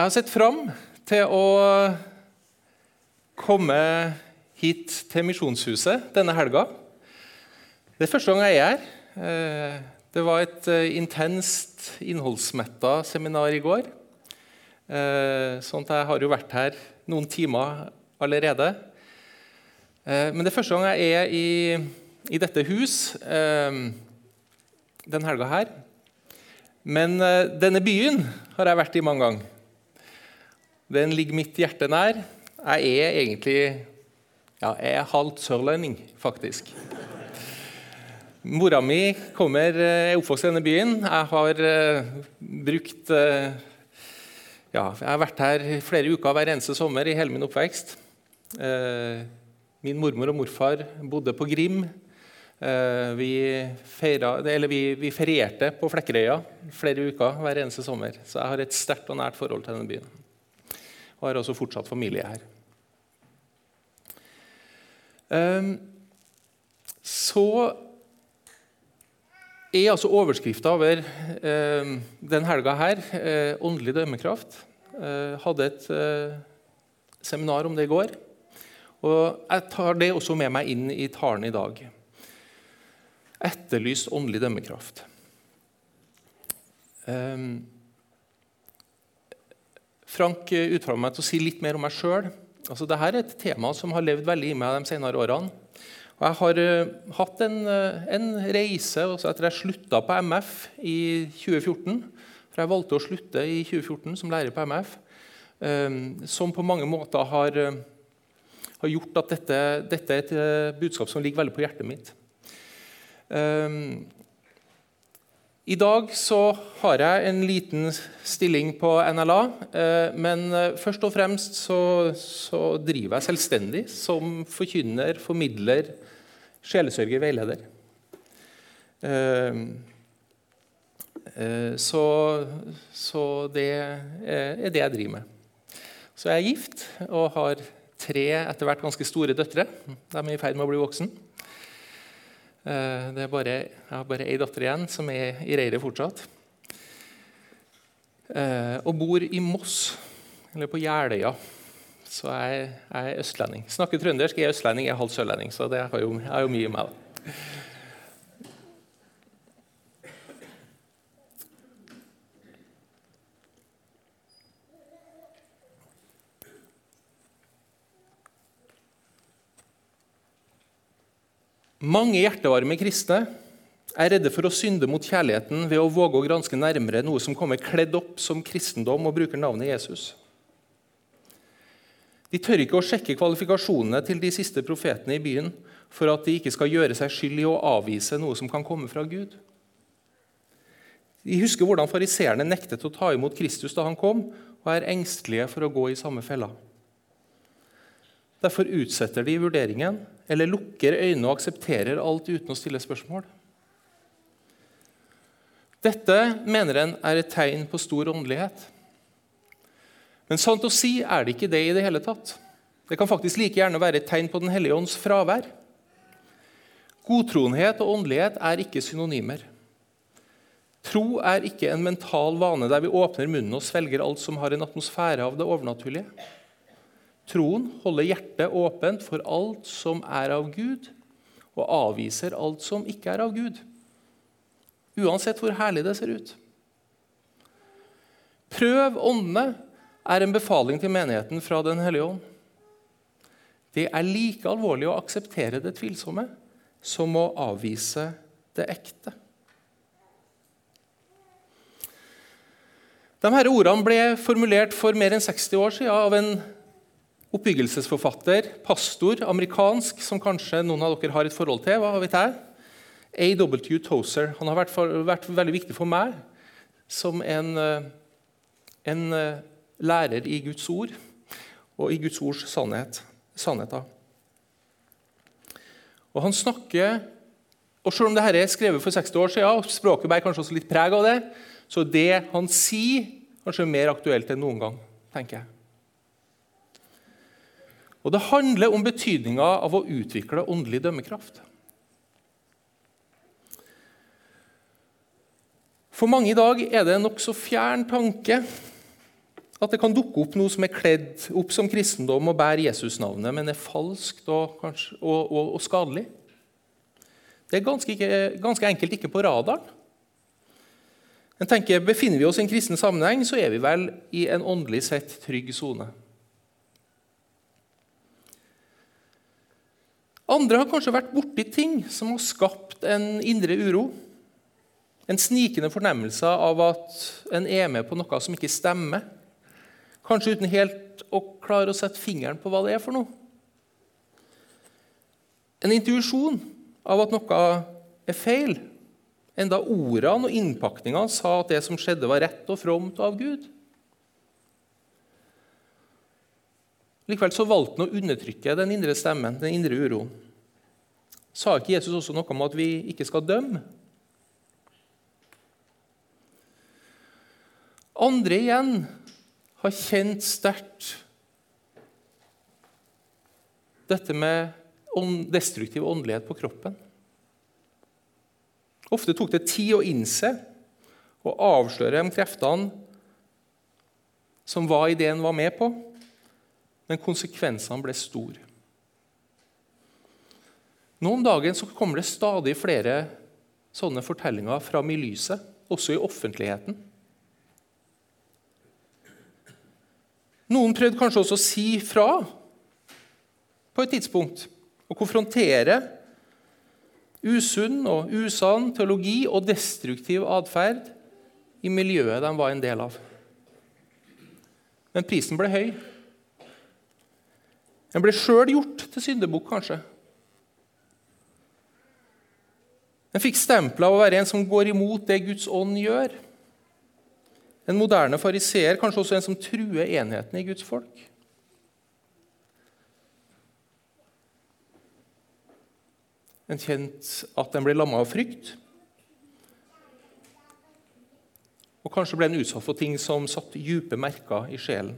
Jeg har sett fram til å komme hit til Misjonshuset denne helga. Det er første gang jeg er her. Eh, det var et eh, intenst, innholdsmetta seminar i går. Eh, sånn at jeg har jo vært her noen timer allerede. Men det er første gang jeg er i, i dette hus denne helga her. Men denne byen har jeg vært i mange ganger. Den ligger mitt hjerte nær. Jeg er egentlig ja, jeg er halvt sørlending, faktisk. Mora mi kommer, er oppvokst i denne byen. Jeg har uh, brukt uh, ja, Jeg har vært her flere uker hver eneste sommer i hele min oppvekst. Min mormor og morfar bodde på Grim. Vi, feira, vi, vi, ferierte på Flekkerøya flere uker hver eneste sommer. Så jeg har et sterkt og nært forhold til denne byen og har også fortsatt familie her. Ehm, så er altså overskrifta over eh, den helga her eh, åndelig dømmekraft. Eh, hadde et eh, seminar om det i går. Og Jeg tar det også med meg inn i talen i dag. Etterlyst åndelig dømmekraft. Um, Frank utfordrer utfordra meg til å si litt mer om meg sjøl. Altså, dette er et tema som har levd veldig i meg de senere årene. Og jeg har uh, hatt en, uh, en reise altså etter jeg slutta på MF i 2014. For jeg valgte å slutte i 2014 som lærer på MF. Um, som på mange måter har, uh, har gjort at dette, dette, er et budskap som ligger veldig på hjertet mitt. I dag så har jeg en liten stilling på NLA, eh, men eh, først og fremst så, så driver jeg selvstendig som forkynner, formidler, sjelesørger, veileder. Eh, så, så det er det jeg driver med. Så jeg er gift og har tre etter hvert ganske store døtre. De er i ferd med å bli voksen. Eh, det er bare, jeg har bare ei datter igjen som er i reiret fortsatt. Eh, og bor i Moss, eller på Jeløya. Så jeg, jeg, er østlending. Snakker trøndersk, jeg er østlending, jeg er halvt sørlending. Så det har jo, er jo mye i meg. Mange hjertevarme kristne er redde for å synde mot kjærligheten ved å våge å granske nærmere noe som kommer kledd opp som kristendom og bruker navnet Jesus. De tør ikke å sjekke kvalifikasjonene til de siste profetene i byen for at de ikke skal gjøre seg skyld i å avvise noe som kan komme fra Gud. De husker hvordan fariseerne nektet å ta imot Kristus da han kom, og er engstelige for å gå i samme fella. Derfor utsetter de vurderingen eller lukker øynene og aksepterer alt uten å stille spørsmål. Dette mener en er et tegn på stor åndelighet. Men sant å si er det ikke det i det hele tatt. Det kan faktisk like gjerne være et tegn på Den hellige ånds fravær. Godtroenhet og åndelighet er ikke synonymer. Tro er ikke en mental vane der vi åpner munnen og svelger alt som har en atmosfære av det overnaturlige. Troen holder hjertet åpent for alt som er av Gud, og avviser alt som ikke er av Gud. Uansett hvor herlig det ser ut. Prøv åndene er en befaling til menigheten fra Den hellige ånd. Det er like alvorlig å akseptere det tvilsomme som å avvise det ekte. De her ordene ble formulert for mer enn 60 år siden av en Oppbyggelsesforfatter, pastor, amerikansk, som kanskje noen av dere har et forhold til. hva vet jeg? A.W. Tozer. Han har vært, for, vært, veldig viktig for meg som en, eh, en, eh, lærer i Guds ord og i Guds ords sannhet, sannheter. Og han snakker, og Selv om dette er skrevet for 60 år siden, og språket bærer kanskje også litt preg av det, så det han sier, kanskje er mer aktuelt enn noen gang. tenker jeg. Og det handler om betydninga av å utvikle åndelig dømmekraft. For mange i dag er det en nokså fjern tanke At det kan dukke opp noe som er kledd opp som kristendom og bærer Jesusnavnet, men er falskt og, kanskje, og, og, og skadelig. Det er ganske, ganske, enkelt ikke på radaren. Jeg tenker, Befinner vi oss i en kristen sammenheng, så er vi vel i en åndelig sett trygg sone. Andre har kanskje vært borti ting som har skapt en indre uro. En snikende fornemmelse av at en er med på noe som ikke stemmer. Kanskje uten helt å klare å sette fingeren på hva det er for noe. En intuisjon av at noe er feil, enda ordene og innpakningene sa at det som skjedde, var rett og fromt av Gud. Likevel så valgte han å undertrykke den indre stemmen, den indre uroen. Sa ikke Jesus også noe om at vi ikke skal dømme? Andre igjen har kjent sterkt dette med destruktiv åndelighet på kroppen. Ofte tok det tid å innse og avsløre de kreftene som var i det en var med på, men konsekvensene ble store. Nå om dagen så kommer det stadig flere sånne fortellinger fram i lyset, også i offentligheten. Noen prøvde kanskje også å si fra på et tidspunkt Å konfrontere usunn og usann teologi og destruktiv atferd i miljøet de var en del av. Men prisen ble høy. Den ble sjøl gjort til syndebukk, kanskje. Den fikk stempel av å være en som går imot det Guds ånd gjør. En moderne fariseer, kanskje også en som truer enheten i Guds folk. En kjent at den ble lamma av frykt. Og kanskje ble en utsatt for ting som satte dype merker i sjelen.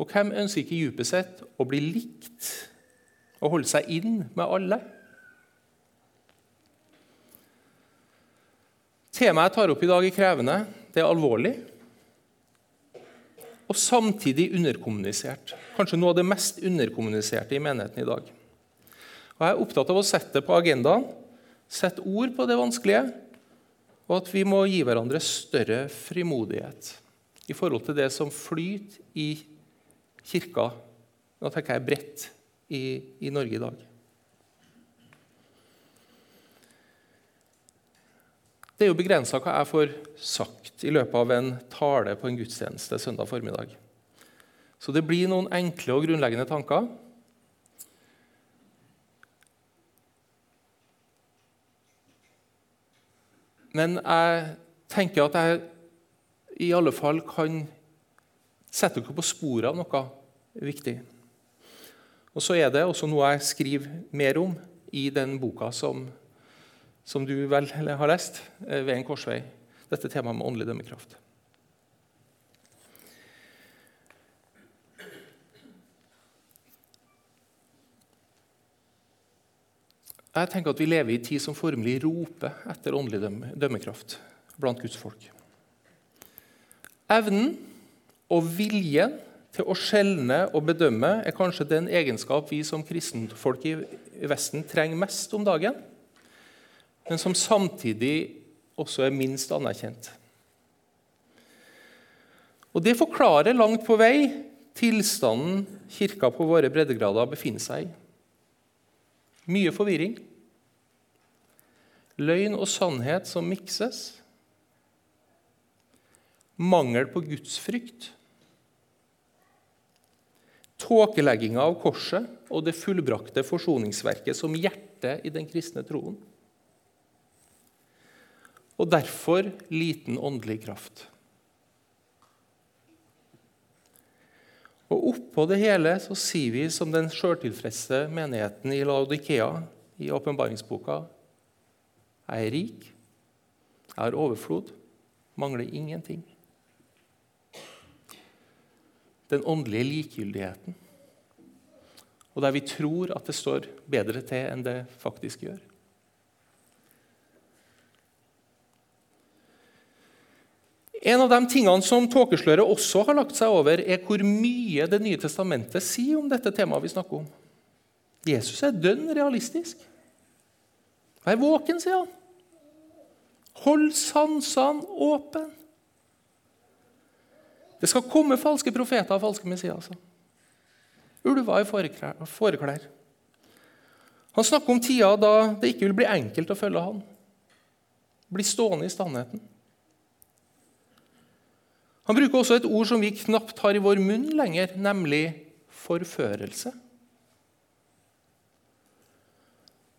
Og hvem ønsker ikke dypet sett å bli likt og holde seg inn med alle? Temaet jeg tar opp i dag, er krevende, det er alvorlig og samtidig underkommunisert. Kanskje noe av det mest underkommuniserte i menigheten i dag. Og Jeg er opptatt av å sette det på agendaen, sette ord på det vanskelige, og at vi må gi hverandre større frimodighet i forhold til det som flyter i kirka. Nå tenker jeg bredt i, i Norge i dag. Det er jo begrensa hva jeg får sagt i løpet av en tale på en gudstjeneste søndag formiddag. Så det blir noen enkle og grunnleggende tanker. Men jeg tenker at jeg i alle fall kan sette dere på sporet av noe viktig. Og så er det også noe jeg skriver mer om i den boka som som du vel har lest, eh, ved en korsvei. Dette temaet med åndelig dømmekraft. Jeg tenker at Vi lever i en tid som formelig roper etter åndelig dømmekraft blant Guds folk. Evnen og viljen til å skjelne og bedømme er kanskje den egenskap vi som kristenfolk i Vesten trenger mest om dagen men som samtidig også er minst anerkjent. Og Det forklarer langt på vei tilstanden kirka på våre breddegrader befinner seg i. Mye forvirring. Løgn og sannhet som mikses. Mangel på gudsfrykt. Tåkelegginga av korset og det fullbrakte forsoningsverket som hjerte i den kristne troen og derfor liten åndelig kraft. Og Oppå det hele så sier vi som den sjøltilfredse menigheten i Laodikea i åpenbaringsboka Jeg er rik, jeg har overflod, mangler ingenting. Den åndelige likegyldigheten. Og der vi tror at det står bedre til enn det faktisk gjør. En av de tingene som tåkesløret også har lagt seg over, er hvor mye Det nye testamentet sier om dette temaet vi snakker om. Jesus er dønn realistisk. Vær våken, sier han. Hold sansene åpne. Det skal komme falske profeter og falske messiaser. Ulver i fåreklær. Han snakker om tida da det ikke vil bli enkelt å følge han. Bli stående i sannheten. Han bruker også et ord som vi knapt har i vår munn lenger, nemlig forførelse.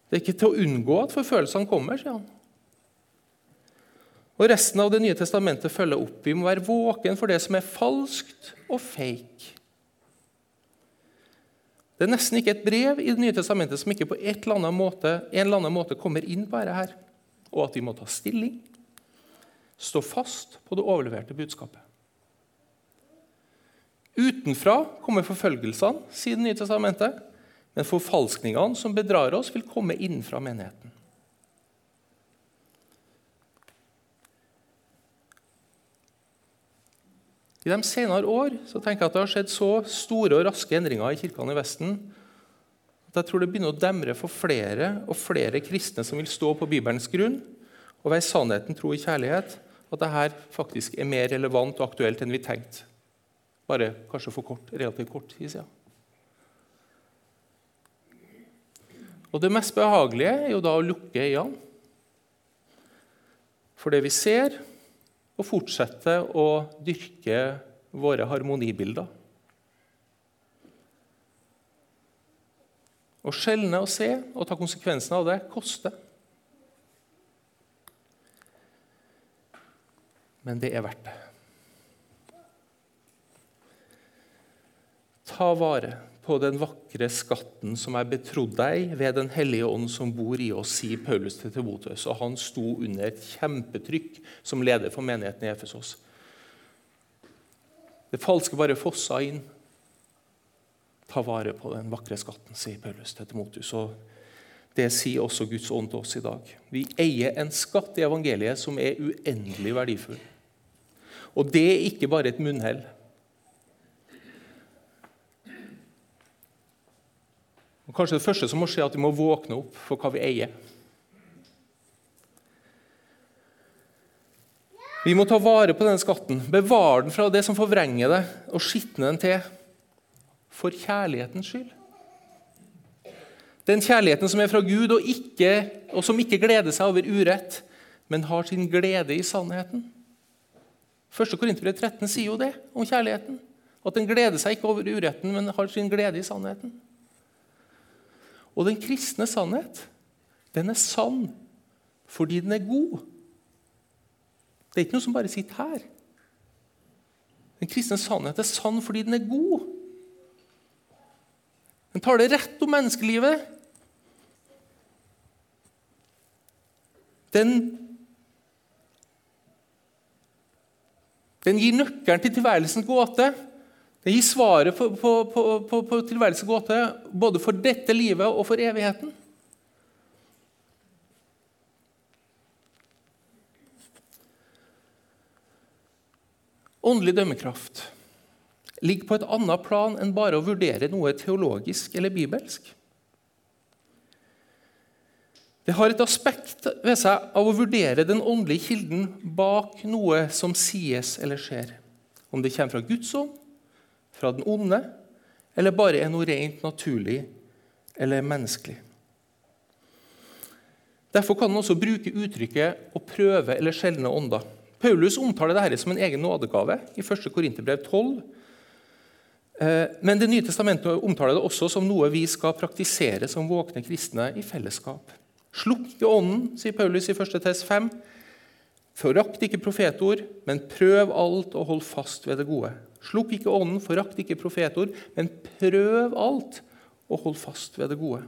Det er ikke til å unngå at forfølelsene kommer, sier han. Og Resten av Det nye testamentet følger opp. Vi må være våken for det som er falskt og fake. Det er nesten ikke et brev i Det nye testamentet som ikke på eller måte, en eller annen måte kommer inn på dette. her, Og at vi må ta stilling, stå fast på det overleverte budskapet. Utenfra kommer forfølgelsene, sier Det nye testamentet. Men forfalskningene som bedrar oss, vil komme innenfra menigheten. I de senere år så tenker jeg at det har skjedd så store og raske endringer i kirkene i Vesten at jeg tror det begynner å demre for flere og flere kristne som vil stå på Bibelens grunn og være sannheten, tro i kjærlighet, at dette faktisk er mer relevant og aktuelt enn vi tenkte. Bare kanskje for kort, relativt kort tid siden. Og Det mest behagelige er jo da å lukke øynene for det vi ser, og fortsette å dyrke våre harmonibilder. Å skjelne og se og ta konsekvensen av det koster. Men det er verdt det. Ta vare på den vakre skatten som er betrodd deg ved Den hellige ånd som bor i oss, sier Paulus til Timoteus. Og han sto under et kjempetrykk som leder for menigheten i Efesos. Det falske bare fossa inn. Ta vare på den vakre skatten, sier Paulus til Timoteus. Og det sier også Guds ånd til oss i dag. Vi eier en skatt i evangeliet som er uendelig verdifull. Og det er ikke bare et munnhell. Og Kanskje det første som må skje, er at vi må våkne opp for hva vi eier. Vi må ta vare på den skatten, bevare den fra det som forvrenger det, og skitne den til for kjærlighetens skyld. Den kjærligheten som er fra Gud, og, ikke, og som ikke gleder seg over urett, men har sin glede i sannheten. 1. Korinterbrev 13 sier jo det om kjærligheten. At den gleder seg ikke over uretten, men har sin glede i sannheten. Og den kristne sannhet, den er sann fordi den er god. Det er ikke noe som bare sitter her. Den kristne sannhet er sann fordi den er god. Den tar det rett om menneskelivet. Den, den gir nøkkelen til tilværelsens gåte. Det gir svaret på, på, på, på tilværelsens gåte både for dette livet og for evigheten. Åndelig dømmekraft ligger på et annet plan enn bare å vurdere noe teologisk eller bibelsk. Det har et aspekt ved seg av å vurdere den åndelige kilden bak noe som sies eller skjer. Om det kommer fra Guds ånd, fra den onde, eller bare er noe rent naturlig eller menneskelig. Derfor kan han også bruke uttrykket 'å prøve eller sjeldne ånder'. Paulus omtaler dette som en egen nådegave i 1. Korinterbrev 12. Eh, men Det nye testamentet omtaler det også som noe vi skal praktisere som våkne kristne i fellesskap. Slukk i ånden, sier Paulus i 1. test 5. Forakt ikke profetord, men prøv alt og hold fast ved det gode. Slukk ikke ånden, forakt ikke profetord, men prøv alt og hold fast ved det gode.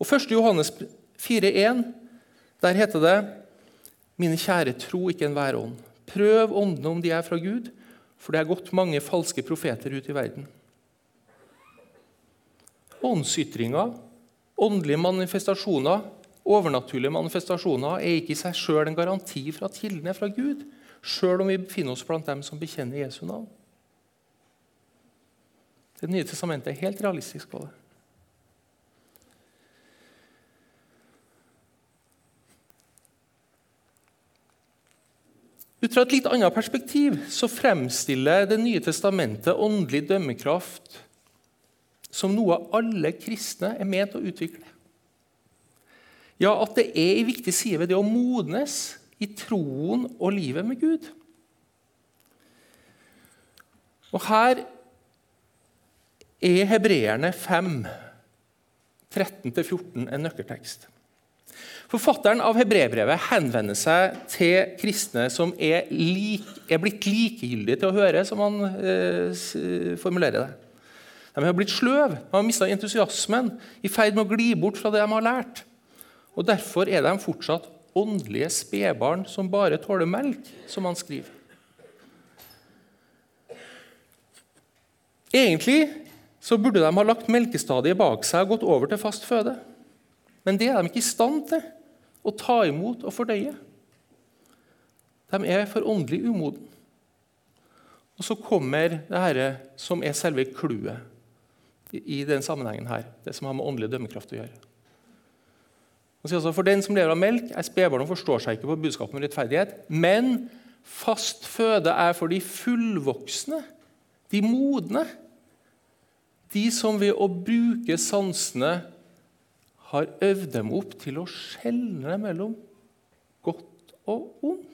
Og 1. Johannes 4,1, der heter det Mine kjære, tro ikke enhver ånd. Prøv åndene om de er fra Gud, for det er gått mange falske profeter ut i verden. Åndsytringer, åndelige manifestasjoner, overnaturlige manifestasjoner er ikke i seg sjøl en garanti for at kilden er fra Gud, sjøl om vi befinner oss blant dem som bekjenner Jesu navn. Det nye testamentet er helt realistisk på det. Ut fra et litt annet perspektiv så fremstiller Det nye testamentet åndelig dømmekraft som noe alle kristne er ment å utvikle. Ja, at det er en viktig side ved det å modnes i troen og livet med Gud. Og her er Hebreerne 5, 13-14 en nøkkeltekst. Forfatteren av hebreerbrevet henvender seg til kristne som er, lik, er, blitt likegyldige til å høre, som han eh, formulerer det. De har blitt sløve, de har mista entusiasmen, i ferd med å gli bort fra det de har lært. Og Derfor er de fortsatt åndelige spedbarn som bare tåler melk, som han skriver. Egentlig så burde de ha lagt melkestadiet bak seg og gått over til fast føde. Men det er de ikke i stand til å ta imot og fordøye. De er for åndelig umoden. Og så kommer det her som er selve clouet i den sammenhengen her, det som har med åndelig dømmekraft å gjøre. Altså, for den som lever av melk, er spedbarn og forstår seg ikke på budskapet om rettferdighet. Men fast føde er for de fullvoksne, de modne. De som ved å bruke sansene har øvd dem opp til å skjelne mellom godt og ondt.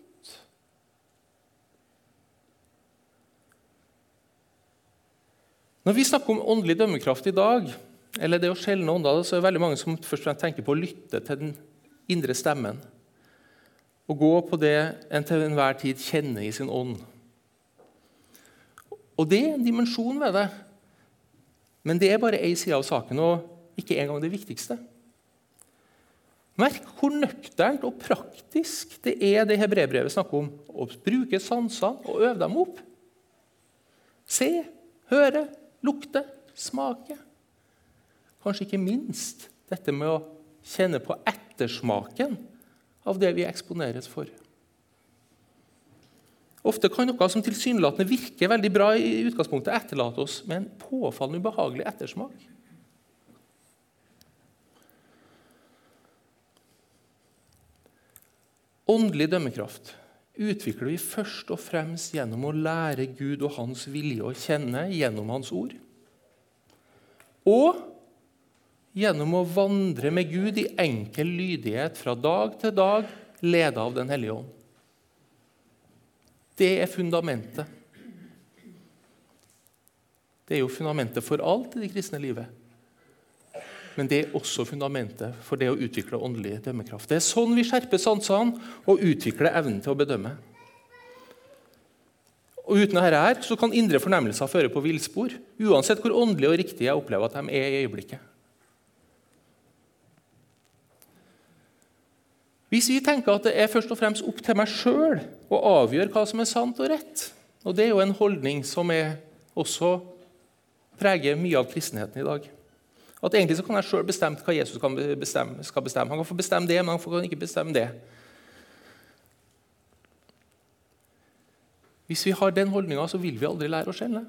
Når vi snakker om åndelig dømmekraft i dag, eller det å skjelne ånder, så er det veldig mange som først og fremst tenker på å lytte til den indre stemmen. Og gå på det en til enhver tid kjenner i sin ånd. Og det er en dimensjon ved det. Men det er bare én side av saken, og ikke engang det viktigste. Merk hvor nøkternt og praktisk det er det hebreerbrevet snakker om. Å bruke sansene og øve dem opp. Se, høre, lukte, smake. Kanskje ikke minst dette med å kjenne på ettersmaken av det vi eksponeres for. Ofte kan noe som tilsynelatende virker veldig bra, i utgangspunktet etterlate oss med en påfallende ubehagelig ettersmak. Åndelig dømmekraft utvikler vi først og fremst gjennom å lære Gud og Hans vilje å kjenne gjennom Hans ord. Og gjennom å vandre med Gud i enkel lydighet fra dag til dag, ledet av Den hellige ånd. Det er fundamentet. Det er jo fundamentet for alt i det kristne livet men det er også fundamentet for det å utvikle åndelig dømmekraft. Det er sånn vi skjerper sansene og utvikler evnen til å bedømme. Og Uten dette her, så kan indre fornemmelser føre på villspor, uansett hvor åndelig og riktig jeg opplever at de er i øyeblikket. Hvis vi tenker at det er først og fremst opp til meg sjøl å avgjøre hva som er sant og rett, og det er jo en holdning som også preger mye av kristenheten i dag at egentlig så kan jeg sjøl bestemme hva Jesus bestemme, skal bestemme. Han kan få bestemme det, men han kan ikke bestemme det. Hvis vi har den holdninga, så vil vi aldri lære å skjelne.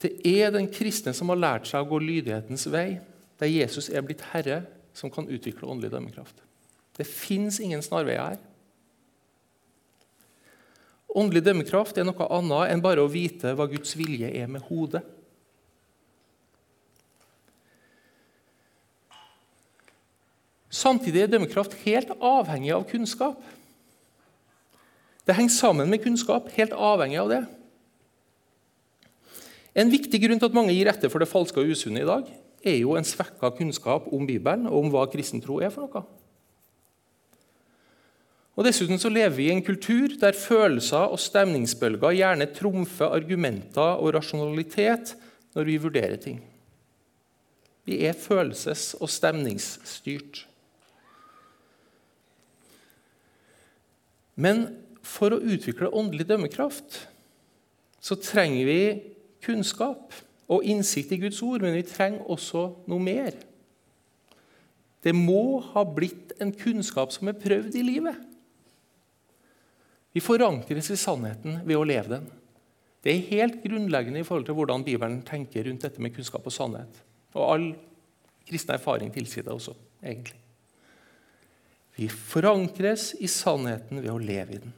Det er den kristne som har lært seg å gå lydighetens vei, der Jesus er blitt herre, som kan utvikle åndelig dømmekraft. Det fins ingen snarveier her. Åndelig dømmekraft er noe annet enn bare å vite hva Guds vilje er med hodet. Samtidig er dømmekraft helt avhengig av kunnskap. Det henger sammen med kunnskap, helt avhengig av det. En viktig grunn til at mange gir etter for det falske og usunne i dag, er jo en svekka kunnskap om Bibelen og om hva kristen tro er for noe. Og Dessuten så lever vi i en kultur der følelser og stemningsbølger gjerne trumfer argumenter og rasjonalitet når vi vurderer ting. Vi er følelses- og stemningsstyrt. Men for å utvikle åndelig dømmekraft så trenger vi kunnskap og innsikt i Guds ord, men vi trenger også noe mer. Det må ha blitt en kunnskap som er prøvd i livet. Vi forankres i sannheten ved å leve den. Det er helt grunnleggende i forhold til hvordan Bibelen tenker rundt dette med kunnskap og sannhet. Og all kristen erfaring tilsier det også, egentlig. Vi forankres i sannheten ved å leve i den.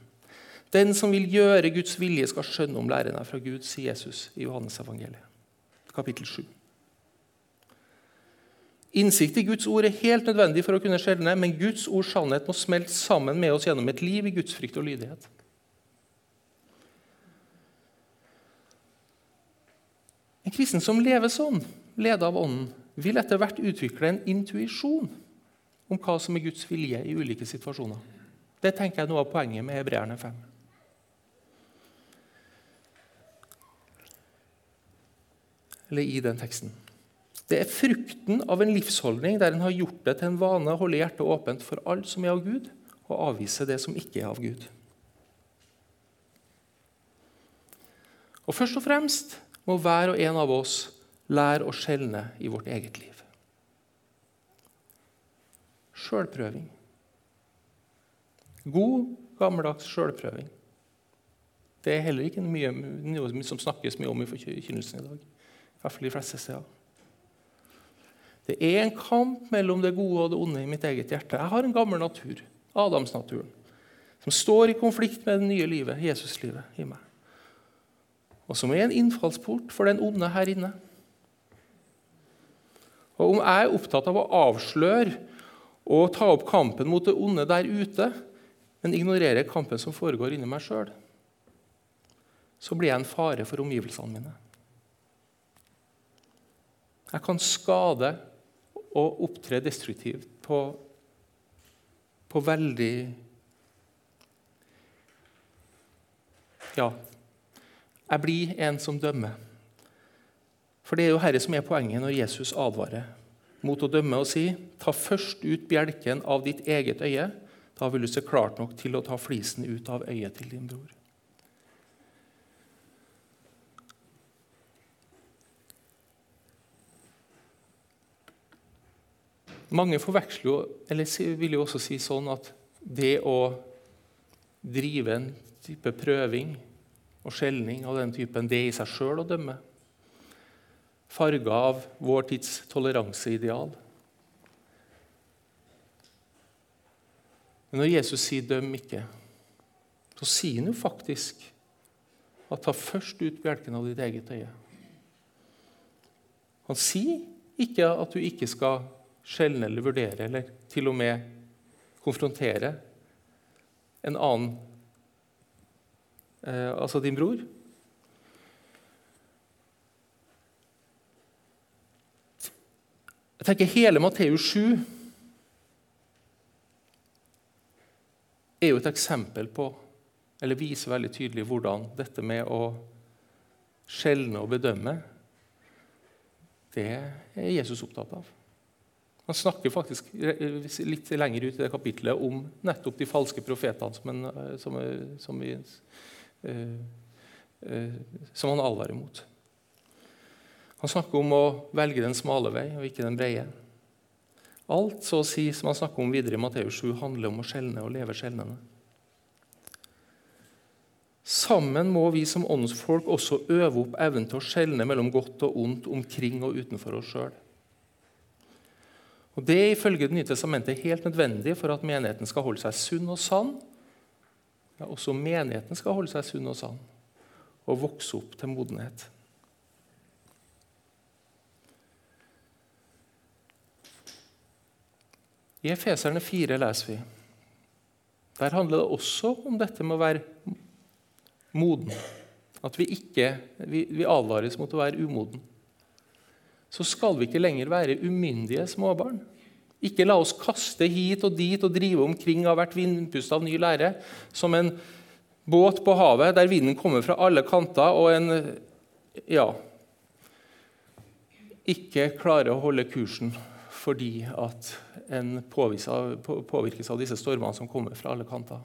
Den som vil gjøre Guds vilje, skal skjønne om læren er fra Gud, sier Jesus i Johannes evangeliet, kapittel 7. Innsikt i Guds ord er helt nødvendig for å kunne skjelne, men Guds ords sannhet må smelte sammen med oss gjennom et liv i Guds frykt og lydighet. En kristen som lever sånn, ledet av Ånden, vil etter hvert utvikle en intuisjon om hva som er Guds vilje i ulike situasjoner. Det tenker jeg er noe av poenget med Hebreerne 5. Eller i den teksten. Det er frukten av en livsholdning der en har gjort det til en vane å holde hjertet åpent for alt som er av Gud, og avvise det som ikke er av Gud. Og Først og fremst må hver og en av oss lære å skjelne i vårt eget liv. Sjølprøving. God, gammeldags sjølprøving. Det er heller ikke mye, som snakkes mye om i forkynnelsen i dag. Hvert fall de fleste steder. Det er en kamp mellom det gode og det onde i mitt eget hjerte. Jeg har en gammel natur, Adamsnaturen, som står i konflikt med det nye livet, Jesuslivet, i meg. Og som er en innfallsport for den onde her inne. Og Om jeg er opptatt av å avsløre og ta opp kampen mot det onde der ute, men ignorerer kampen som foregår inni meg sjøl, så blir jeg en fare for omgivelsene mine. Jeg kan skade og opptre destruktivt på, på veldig Ja, jeg blir en som dømmer. For det er jo dette som er poenget når Jesus advarer mot å dømme og si ta først ut bjelken av ditt eget øye. Da vil du se klart nok til å ta flisen ut av øyet til din bror. Mange forveksler jo, eller vil jo også si sånn at det å drive en type prøving og skjelning av den typen, det er i seg sjøl å dømme. Farga av vår tids toleranseideal. Men når Jesus sier 'døm ikke', så sier han jo faktisk at ta først ut bjelken av ditt eget øye. Han sier ikke at du ikke skal skjelne eller vurdere, eller til og med konfrontere en annen, eh, altså din bror. Jeg tenker Hele Matteus 7 er jo et eksempel på, eller viser veldig tydelig hvordan dette med å skjelne og bedømme, det er Jesus opptatt av. Han snakker faktisk litt lenger ut i det kapitlet om nettopp de falske profetene som, en, eh, som, eh, som, vi, som han advarer mot. Han snakker om å velge den smale vei og ikke den breie. Alt så å si som han snakker om videre i Matteus 7, handler om å skjelne og leve skjelnende. Sammen må vi som åndsfolk også øve opp evnen til å skjelne mellom godt og ondt omkring og utenfor oss sjøl. Og Det er ifølge Det nye testamentet helt nødvendig for at menigheten skal holde seg sunn og sann. Ja, også menigheten skal holde seg sunn og sann og vokse opp til modenhet. I Efeserne 4 leser vi. Der handler det også om dette med å være moden. At vi ikke vi, vi advares mot å være umoden så skal vi ikke lenger være umyndige småbarn. Ikke la oss kaste hit og dit og drive omkring av hvert vindpust av ny lære som en båt på havet der vinden kommer fra alle kanter, og en ja, ikke klarer å holde kursen fordi at en påvirkes av disse stormene som kommer fra alle kanter.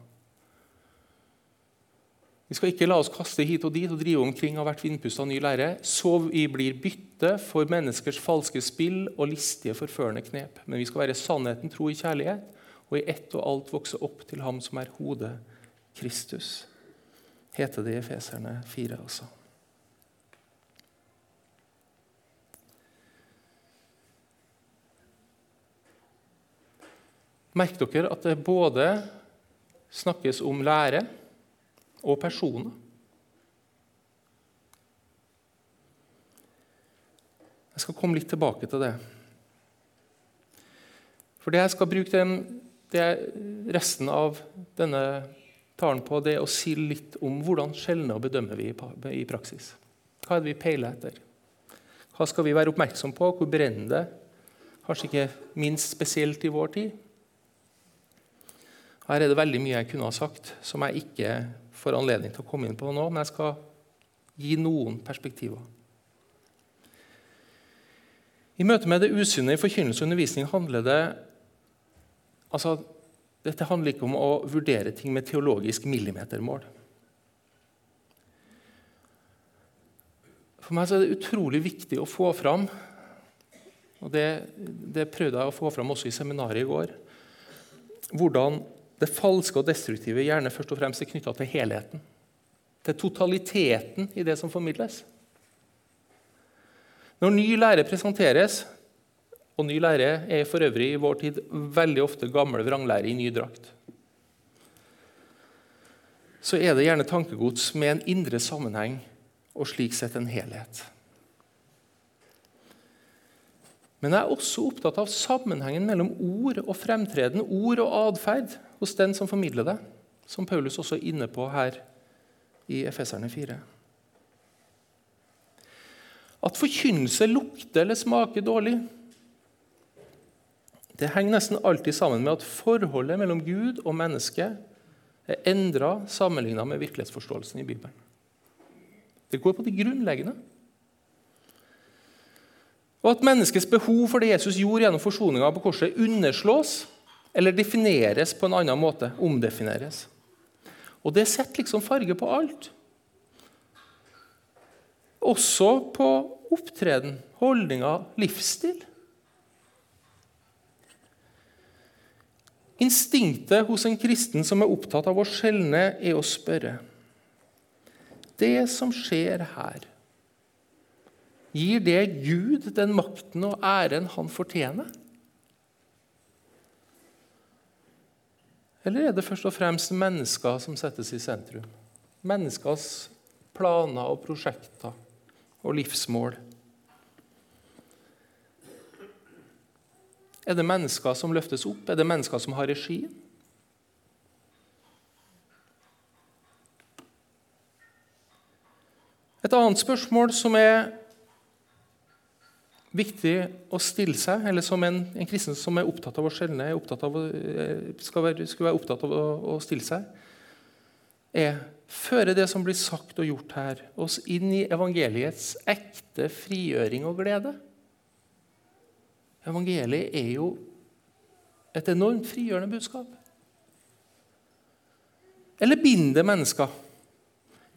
Vi skal ikke la oss kaste hit og dit og drive omkring av hvert vindpust av ny lære, så vi blir bytte for menneskers falske spill og listige, forførende knep. Men vi skal være sannheten tro i kjærlighet, og i ett og alt vokse opp til Ham som er hodet, Kristus, heter det i Efeserne 4 også. Merk dere at det både snakkes om lære og personer. Jeg skal komme litt tilbake til det. For det jeg skal bruke den, resten av denne talen på, det er å si litt om hvordan skjelner bedømmer vi i praksis. Hva er det vi peiler etter? Hva skal vi være oppmerksom på? Hvor brenner det? Kanskje ikke minst spesielt i vår tid. Her er det veldig mye jeg kunne ha sagt som jeg ikke får anledning til å komme inn på nå, men jeg skal gi noen perspektiver. I møte med det usynne i forkynnelse og undervisning handler det altså, Dette handler ikke om å vurdere ting med teologisk millimetermål. For meg er det utrolig viktig å få fram, og det, det prøvde jeg å få fram også i seminaret i går, hvordan det falske og destruktive gjerne først og fremst er knytta til helheten. Til totaliteten i det som formidles. Når ny lære presenteres, og ny lære er for øvrig i vår tid veldig ofte gammel vranglære i ny drakt, så er det gjerne tankegods med en indre sammenheng og slik sett en helhet. Men jeg er også opptatt av sammenhengen mellom ord og fremtreden, ord og atferd, hos den som formidler det, som Paulus også er inne på her i Efeserne 4. At forkynnelse lukter eller smaker dårlig, det henger nesten alltid sammen med at forholdet mellom Gud og mennesket er endra sammenligna med virkelighetsforståelsen i Bibelen. Det går på det grunnleggende. Og at menneskets behov for det Jesus gjorde gjennom forsoninga på korset, underslås eller defineres på en annen måte. Omdefineres. Og det setter liksom farge på alt. Også på opptreden, holdninger, livsstil. Instinktet hos en kristen som er opptatt av å skjelne, er å spørre Det som skjer her, gir det Gud den makten og æren han fortjener? Eller er det først og fremst mennesker som settes i sentrum? Menneskers planer og prosjekter og livsmål. Er det mennesker som løftes opp? Er det mennesker som har regien? Et annet spørsmål som er viktig å stille seg, eller som en, en kristen som er opptatt av å skjelne, eh, skal, være, skal være opptatt av å, å, stille seg, er føre det som blir sagt og gjort her, oss inn i evangeliets ekte frigjøring og glede? Evangeliet er jo et enormt frigjørende budskap. Eller binder mennesker?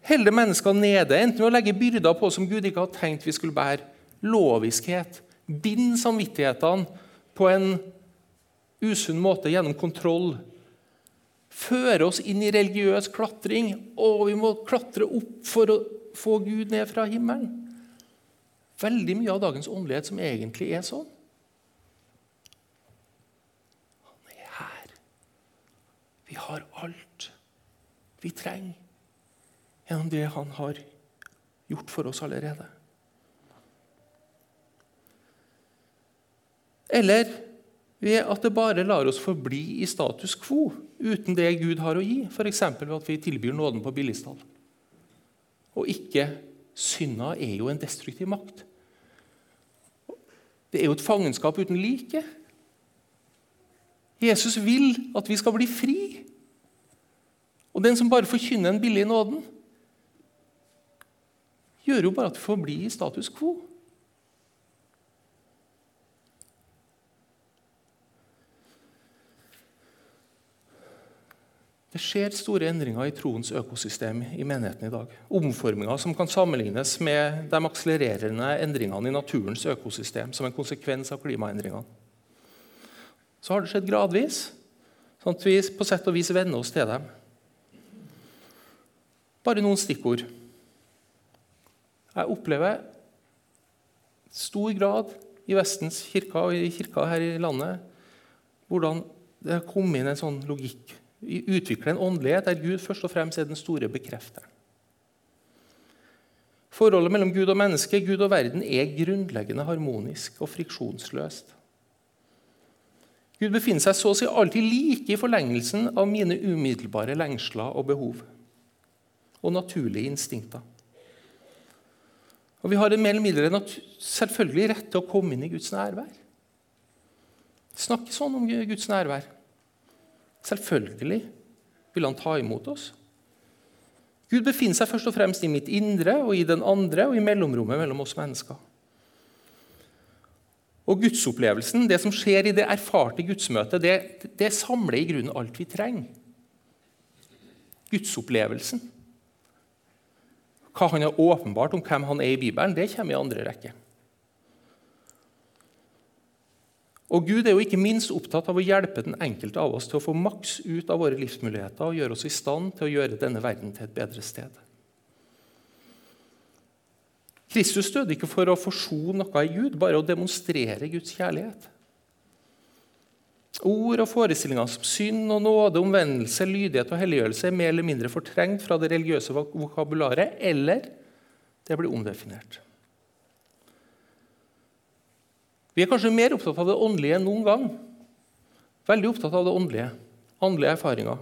Holder mennesker nede, enten ved å legge byrder på som Gud ikke har tenkt vi skulle bære, loviskhet. Bind samvittighetene på en usunn måte gjennom kontroll. Føre oss inn i religiøs klatring. og vi må klatre opp for å få Gud ned fra himmelen. Veldig mye av dagens åndelighet som egentlig er sånn. Han er her. Vi har alt vi trenger gjennom det han har gjort for oss allerede. Eller ved at det bare lar oss forbli i status quo uten det Gud har å gi, f.eks. ved at vi tilbyr nåden på billigstall. Og ikke Synda er jo en destruktiv makt. Det er jo et fangenskap uten like. Jesus vil at vi skal bli fri. Og den som bare forkynner en billig nåden, gjør jo bare at vi får bli i status quo. Det skjer store endringer i troens økosystem i menigheten i dag. Omforminger som kan sammenlignes med de akselererende endringene i naturens økosystem som en konsekvens av klimaendringene. Så har det skjedd gradvis, sånn at vi på sett og vis venner oss til dem. Bare noen stikkord. Jeg opplever stor grad i Vestens kirker og i kirker her i landet hvordan det har kommet inn en sånn logikk utvikle en åndelighet der Gud først og fremst er den store bekrefteren. Forholdet mellom Gud og menneske, Gud og verden, er grunnleggende harmonisk og friksjonsløst. Gud befinner seg så å si alltid like i forlengelsen av mine umiddelbare lengsler og behov og naturlige instinkter. Og Vi har en mer eller mindre selvfølgelig rett til å komme inn i Guds nærvær. Snakke sånn om Guds nærvær. Selvfølgelig vil han ta imot oss. Gud befinner seg først og fremst i mitt indre og i den andre og i mellomrommet mellom oss mennesker. Og Gudsopplevelsen, det som skjer i det erfarte gudsmøtet, det, det samler i grunnen alt vi trenger. Gudsopplevelsen. Hva han har åpenbart om hvem han er i Bibelen, det kommer i andre rekke. Og Gud er jo ikke minst opptatt av å hjelpe den enkelte av oss til å få maks ut av våre livsmuligheter og gjøre oss i stand til å gjøre denne verden til et bedre sted. Kristus døde ikke for å forsone noe i Gud, bare å demonstrere Guds kjærlighet. Ord og forestillinger som synd og nåde, omvendelse, lydighet og helliggjørelse er mer eller mindre fortrengt fra det religiøse vokabularet, eller det blir omdefinert. Vi er kanskje mer opptatt av det åndelige enn noen gang. Veldig opptatt av det åndelige. Åndelige erfaringer.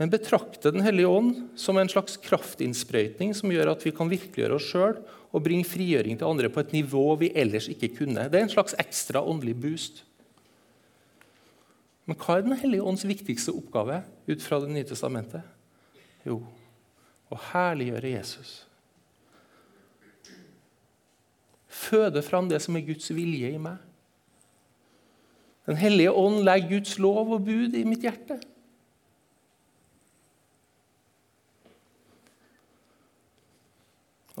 Men betrakte Den hellige ånd som en slags kraftinnsprøytning som gjør at vi kan virkeliggjøre oss sjøl og bringe frigjøring til andre på et nivå vi ellers ikke kunne. Det er en slags ekstra åndelig boost. Men hva er Den hellige ånds viktigste oppgave ut fra Det nye testamentet? Jo, å herliggjøre Jesus. Føder fram det som er Guds vilje i meg. Den hellige ånd legger Guds lov og bud i mitt hjerte.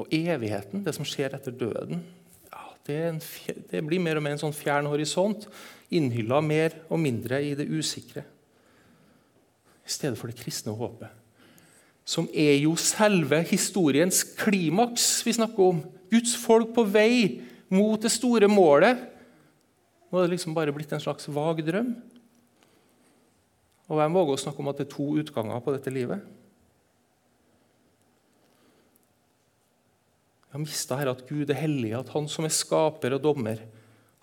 Og evigheten, det som skjer etter døden, ja, det, en, det, blir mer og mer en sånn fjern horisont, innhylla mer og mindre i det usikre. I stedet for det kristne håpet, som er jo selve historiens klimaks vi snakker om. Guds folk på vei mot det store målet. Nå er det liksom bare blitt en slags vag drøm. Og hvem våger å snakke om at det er to utganger på dette livet? Vi har mista her at Gud er hellig, at Han som er skaper og dommer,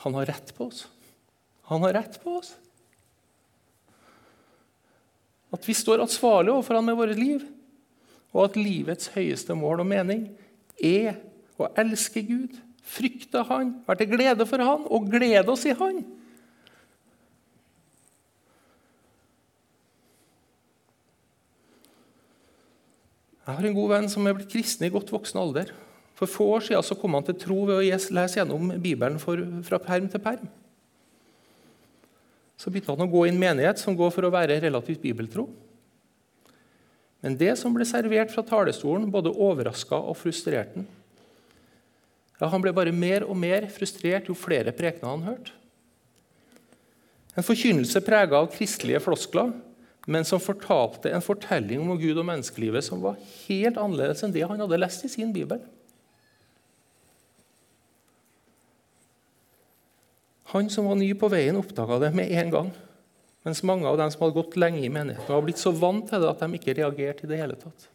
han har rett på oss. Han har rett på oss. At vi står ansvarlig overfor Han med våre liv, og at livets høyeste mål og mening er å elske Gud, frykte Han, være til glede for Han og glede oss i Han. Jeg har en god venn som er blitt kristen i godt voksen alder. For få år siden så kom han til tro ved å lese gjennom Bibelen fra perm til perm. Så begynte han å gå i en menighet som går for å være relativt bibeltro. Men det som ble servert fra talerstolen, både overraska og frustrerte han. Ja, han ble bare mer og mer frustrert jo flere prekener han hørte. En forkynnelse prega av kristelige floskler, men som fortalte en fortelling om Gud og menneskelivet som var helt annerledes enn det han hadde lest i sin bibel. Han som var ny på veien, oppdaga det med en gang. Mens mange av dem som hadde gått lenge i menigheten, var blitt så vant til det at de ikke reagerte i det hele tatt.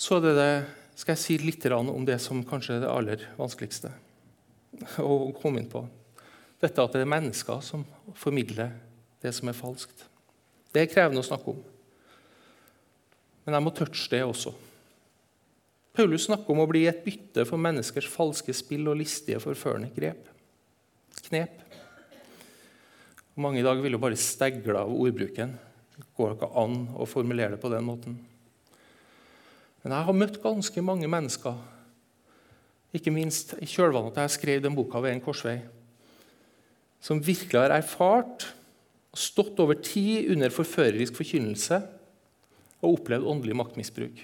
Så det det, skal jeg si litt om det som kanskje er det aller vanskeligste å komme inn på. Dette at det er mennesker som formidler det som er falskt. Det er krevende å snakke om. Men jeg må touche det også. Paulus snakker om å bli et bytte for menneskers falske spill og listige, forførende grep. knep. Mange i dag vil jo bare stegle av ordbruken. Det går ikke an å formulere det på den måten. Men jeg har møtt ganske mange mennesker, ikke minst i kjølvannet at jeg skrev den boka ved en korsvei, som virkelig har erfart og stått over tid under forførerisk forkynnelse og opplevd åndelig maktmisbruk.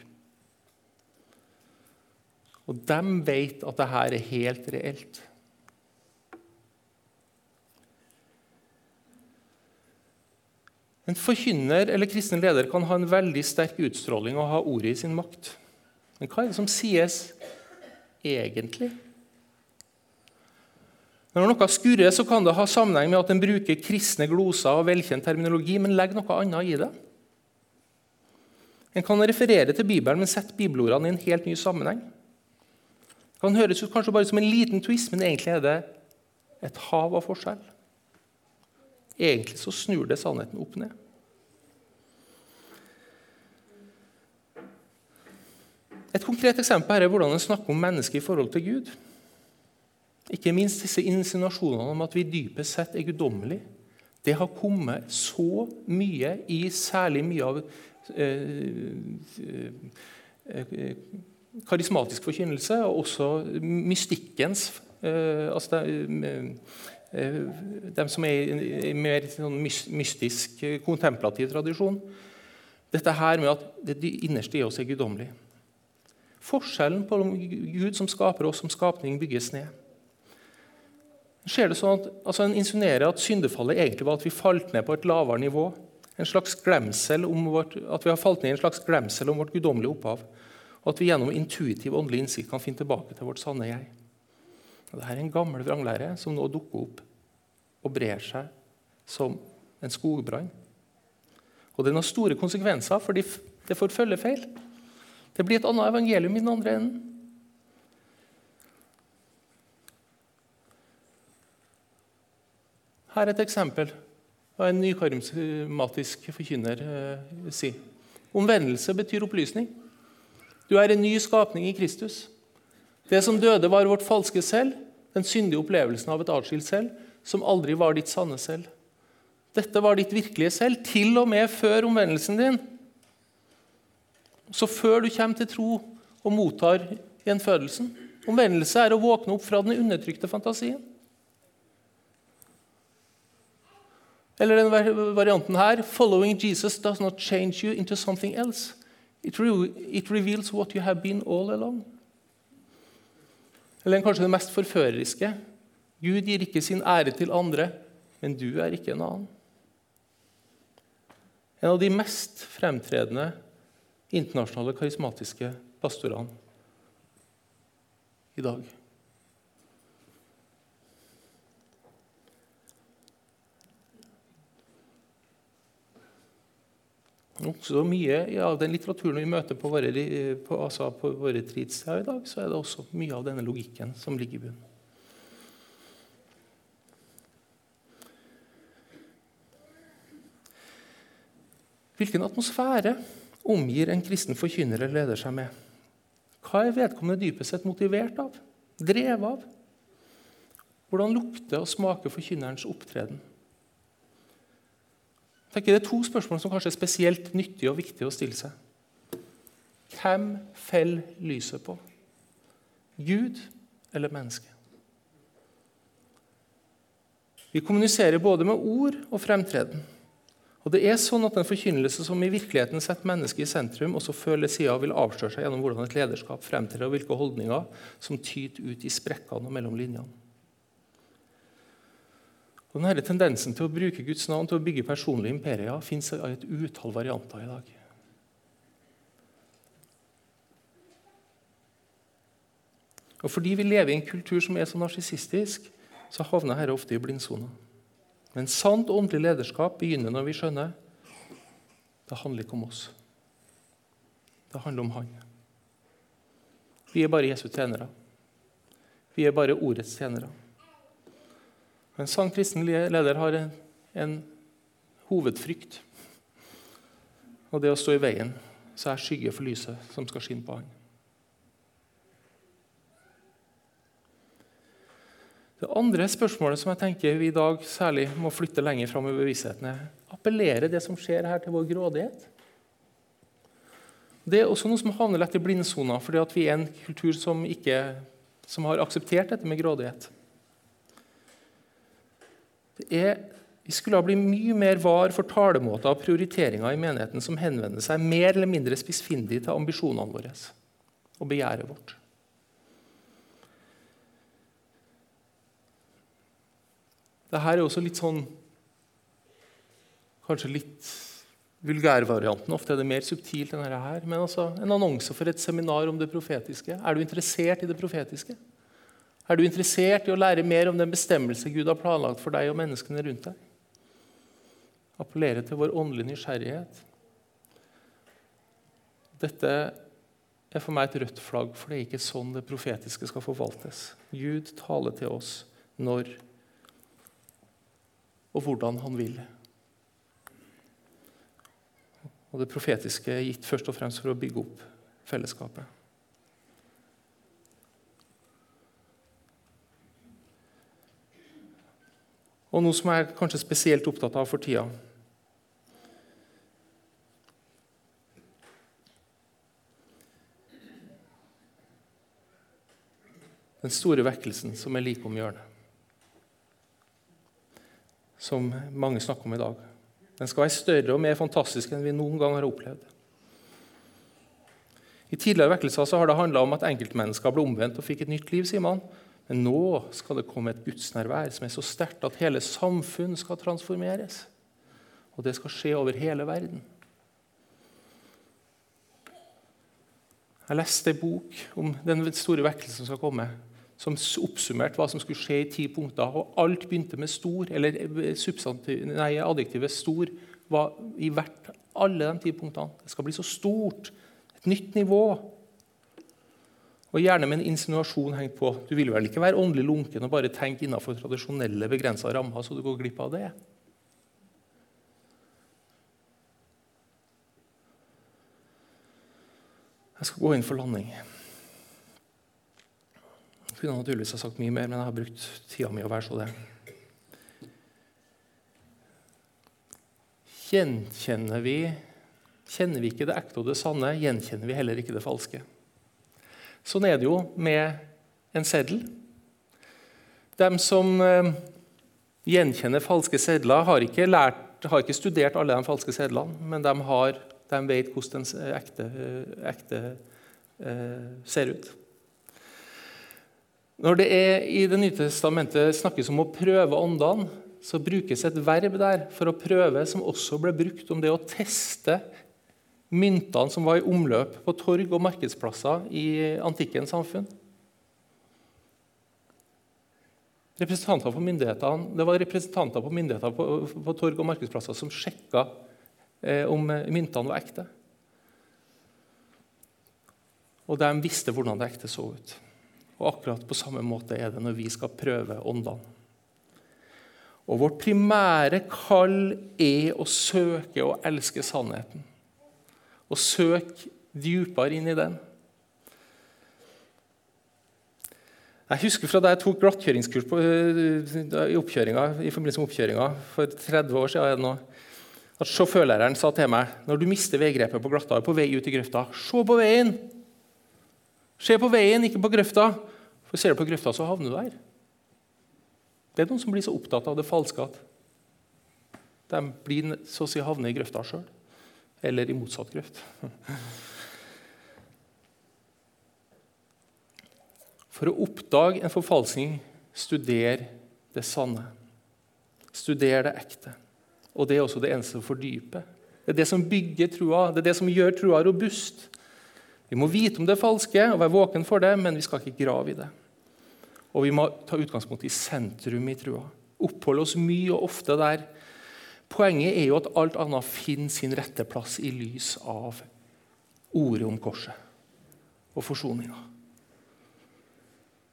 Og de vet at dette er helt reelt. En forkynner eller kristen leder kan ha en veldig sterk utstråling og ha ordet i sin makt. Men hva er det som sies egentlig? Når noe skurrer, så kan det ha sammenheng med at en bruker kristne gloser og velkjent terminologi, men legger noe annet i det. En kan referere til Bibelen, men sette bibelordene i en helt ny sammenheng. Det kan høres ut kanskje bare som en liten twist, men egentlig er det et hav av forskjell. Egentlig så snur det sannheten opp ned. Et konkret eksempel her er hvordan en snakker om mennesket i forhold til Gud. Ikke minst disse insinuasjonene om at vi dypest sett er guddommelige. Det har kommet så mye i særlig mye av eh, eh, karismatisk forkynnelse, og også mystikkens eh, altså det, Eh, de som er i en mer sånn mystisk, eh, kontemplativ tradisjon. Dette her med at det innerste i oss er guddommelig. Forskjellen på Gud som skaper oss som skapning, bygges ned. Skjer det sånn at, altså En insinuerer at syndefallet egentlig var at vi falt ned på et lavere nivå. En slags glemsel om vårt, at vi har falt ned i en slags glemsel om vårt guddommelige opphav. Og at vi gjennom intuitiv åndelig innsikt kan finne tilbake til vårt sanne jeg. Dette er en gammel vranglære som nå dukker opp og brer seg som en skogbrann. Og det har store konsekvenser, fordi det får følgefeil. Det blir et annet evangelium i den andre enden. Her er et eksempel hva en nykarismatisk forkynner eh, sier. Omvendelse betyr opplysning. Du er en ny skapning i Kristus. Det som døde, var vårt falske selv, den syndige opplevelsen av et atskilt selv, som aldri var ditt sanne selv. Dette var ditt virkelige selv, til og med før omvendelsen din. Så før du kommer til tro og mottar gjenfødelsen. Omvendelse er å våkne opp fra den undertrykte fantasien. Eller den varianten her Following Jesus does not change you into something else. It, re it reveals what you have been all along. Eller kanskje det mest forføreriske. Gud gir ikke sin ære til andre, men du er ikke en annen. En av de mest fremtredende internasjonale karismatiske pastorene i dag. Så mye av den litteraturen vi møter på våre, på, altså på våre retreats i dag, så er det også mye av denne logikken som ligger i bunnen. Hvilken atmosfære omgir en kristen forkynner eller leder seg med? Hva er vedkommende dypest sett motivert av? Drevet av? Hvordan lukter og smaker forkynnerens opptreden? Jeg tenker Det er to spørsmål som kanskje er spesielt nyttige og viktige å stille seg. Hvem faller lyset på? Gud eller menneske? Vi kommuniserer både med ord og fremtreden. Og det er sånn at En forkynnelse som i virkeligheten setter mennesket i sentrum, også før eller siden vil avsløre seg gjennom hvordan et lederskap fremtrer, og hvilke holdninger som tyter ut i sprekkene og mellom linjene. Og denne Tendensen til å bruke Guds navn til å bygge personlige imperier fins i et utall varianter i dag. Og Fordi vi lever i en kultur som er så narsissistisk, så havner dette ofte i blindsona. Men sant åndelig lederskap begynner når vi skjønner det handler ikke om oss. Det handler om Han. Vi er bare Jesu tjenere. Vi er bare ordets tjenere. En sann kristen leder har en, en hovedfrykt. Og det å stå i veien så er skygge for lyset som skal skinne på han. Det andre spørsmålet som jeg tenker vi i dag særlig må flytte lenger fram i bevisstheten, er appellerer det som skjer her, til vår grådighet? Det er også noe som havner lett i blindsona, fordi vi er en kultur som, ikke, som har akseptert dette med grådighet. Er, vi skulle ha blitt mye mer var for talemåter og prioriteringer i menigheten som henvender seg mer eller mindre spissfindig til ambisjonene våre og begjæret vårt. Dette er også litt sånn Kanskje litt vulgærvarianten. Ofte er det mer subtilt enn dette her. Men altså, en annonse for et seminar om det profetiske. Er du interessert i det profetiske? Er du interessert i å lære mer om den bestemmelse Gud har planlagt for deg og menneskene rundt deg? Appellere til vår åndelige nysgjerrighet. Dette er for meg et rødt flagg, for det er ikke sånn det profetiske skal forvaltes. Gud taler til oss når og hvordan han vil. Og det profetiske er gitt først og fremst for å bygge opp fellesskapet. Og noe som jeg er kanskje spesielt opptatt av for tida. Den store vekkelsen som er like om hjørnet. Som mange snakker om i dag. Den skal være større og mer fantastisk enn vi noen gang har opplevd. I tidligere vekkelser har det handla om at enkeltmennesker ble omvendt og fikk et nytt liv. sier man. Men nå skal det komme et gudsnærvær som er så sterkt at hele samfunn skal transformeres. Og det skal skje over hele verden. Jeg leste en bok om den store vekkelsen som skal komme som oppsummerte hva som skulle skje i ti punkter. Og alt begynte med 'stor', eller eh, nei, adjektivet 'stor' var i hvert alle de ti punktene. Det skal bli så stort. Et nytt nivå. Og gjerne med en insinuasjon hengt på. Du vil vel ikke være åndelig lunken og bare tenke innenfor tradisjonelle begrensa rammer, så du går glipp av det? Jeg skal gå inn for landing. Jeg kunne naturligvis ha sagt mye mer, men jeg har brukt tida mi å være så det. Gjenkjenner vi Kjenner vi ikke det ekte og det sanne, gjenkjenner vi heller ikke det falske. Sånn er det jo med en seddel. De som eh, gjenkjenner falske sedler, har ikke, lært, har ikke, studert alle de falske sedlene, men de, har, de vet hvordan den ekte, ekte eh, ser ut. Når det er i Det nye testamentet snakkes om å prøve åndene, så brukes et verb der for å prøve, som også ble brukt om det å teste myntene som var i omløp på torg og markedsplasser i antikkens samfunn. Representanter for myndighetene, det var representanter på myndigheter på, på torg og markedsplasser som sjekka eh, om myntene var ekte. Og de visste hvordan det ekte så ut. Og akkurat på samme måte er det når vi skal prøve åndene. Og vårt primære kall er å søke og elske sannheten. Og søke dypere inn i den. Jeg husker fra da jeg tok glattkjøringskurs på, i, i forbindelse med oppkjøringa for 30 år siden, nå, at sjåførlæreren sa til meg når du mister veigrepet på glatta på vei ut i grøfta Se på veien! Se på veien, ikke på grøfta. For ser du på grøfta, så havner du der. Det er noen som blir så opptatt av det falske at de blir så å si havner i grøfta sjøl. Eller i motsatt grøft. For å oppdage en forfalskning, studer det sanne. Studer det ekte. Og det er også det eneste som fordyper. Det er det som bygger trua, det er det som gjør trua robust. Vi må vite om det falske og være våken for det, men vi skal ikke grave i det. Og vi må ta utgangspunkt i sentrum i trua. Oppholde oss mye og ofte der. Poenget er jo at alt annet finner sin rette plass i lys av ordet om korset og forsoninga.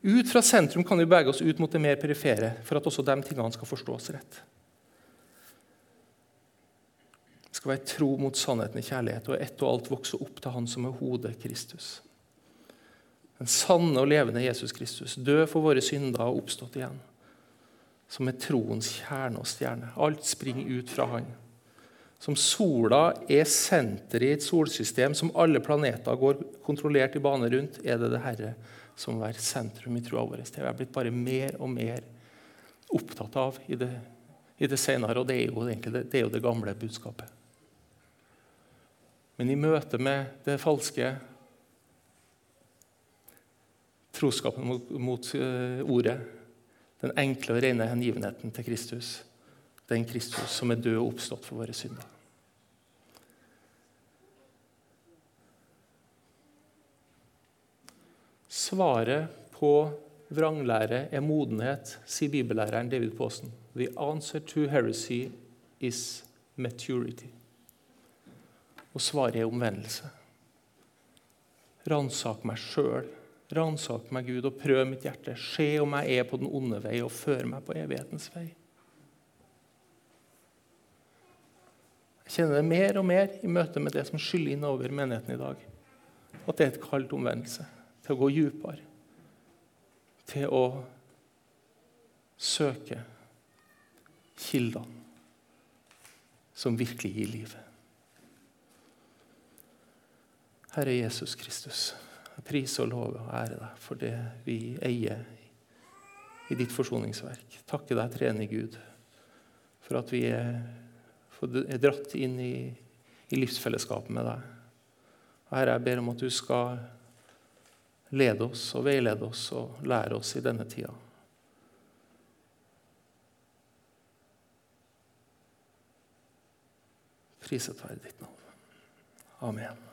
Ut fra sentrum kan vi bevege oss ut mot det mer perifere for at også de tingene skal forstås rett skal være tro mot sannheten i kjærlighet og ett og alt vokse opp til Han som er hodet, Kristus. Den sanne og levende Jesus Kristus, død for våre synder og oppstått igjen. Som er troens kjerne og stjerne. Alt springer ut fra Han. Som sola er senteret i et solsystem som alle planeter går kontrollert i bane rundt, er det det Herre som må være sentrum i troa vår. Det er jeg blitt bare mer og mer opptatt av i det, i det senere, og det er, jo egentlig det er jo det gamle budskapet. Men i møte med det falske troskapen mot, mot uh, ordet, den enkle og rene hengivenheten til Kristus, den Kristus som er død og oppstått for våre synder. Svaret på vranglære er modenhet, sier bibellæreren David Paasen. The answer to heresy is maturity. Og svaret er omvendelse. Ransak meg sjøl, ransak meg, Gud, og prøv mitt hjerte. Se om jeg er på den onde vei, og før meg på evighetens vei. Jeg kjenner det mer og mer i møte med det som skyller inn over menigheten i dag. At det er et kall til omvendelse, til å gå dypere. Til å søke kildene som virkelig gir livet. Herre Jesus Kristus, jeg priser og lover og ærer deg for det vi eier i ditt forsoningsverk. Takke deg, trene Gud, for at vi er, er dratt inn i, i livsfellesskapet med deg. Herre, jeg ber om at du skal lede oss og veilede oss og lære oss i denne tida. Priset være ditt navn. Amen.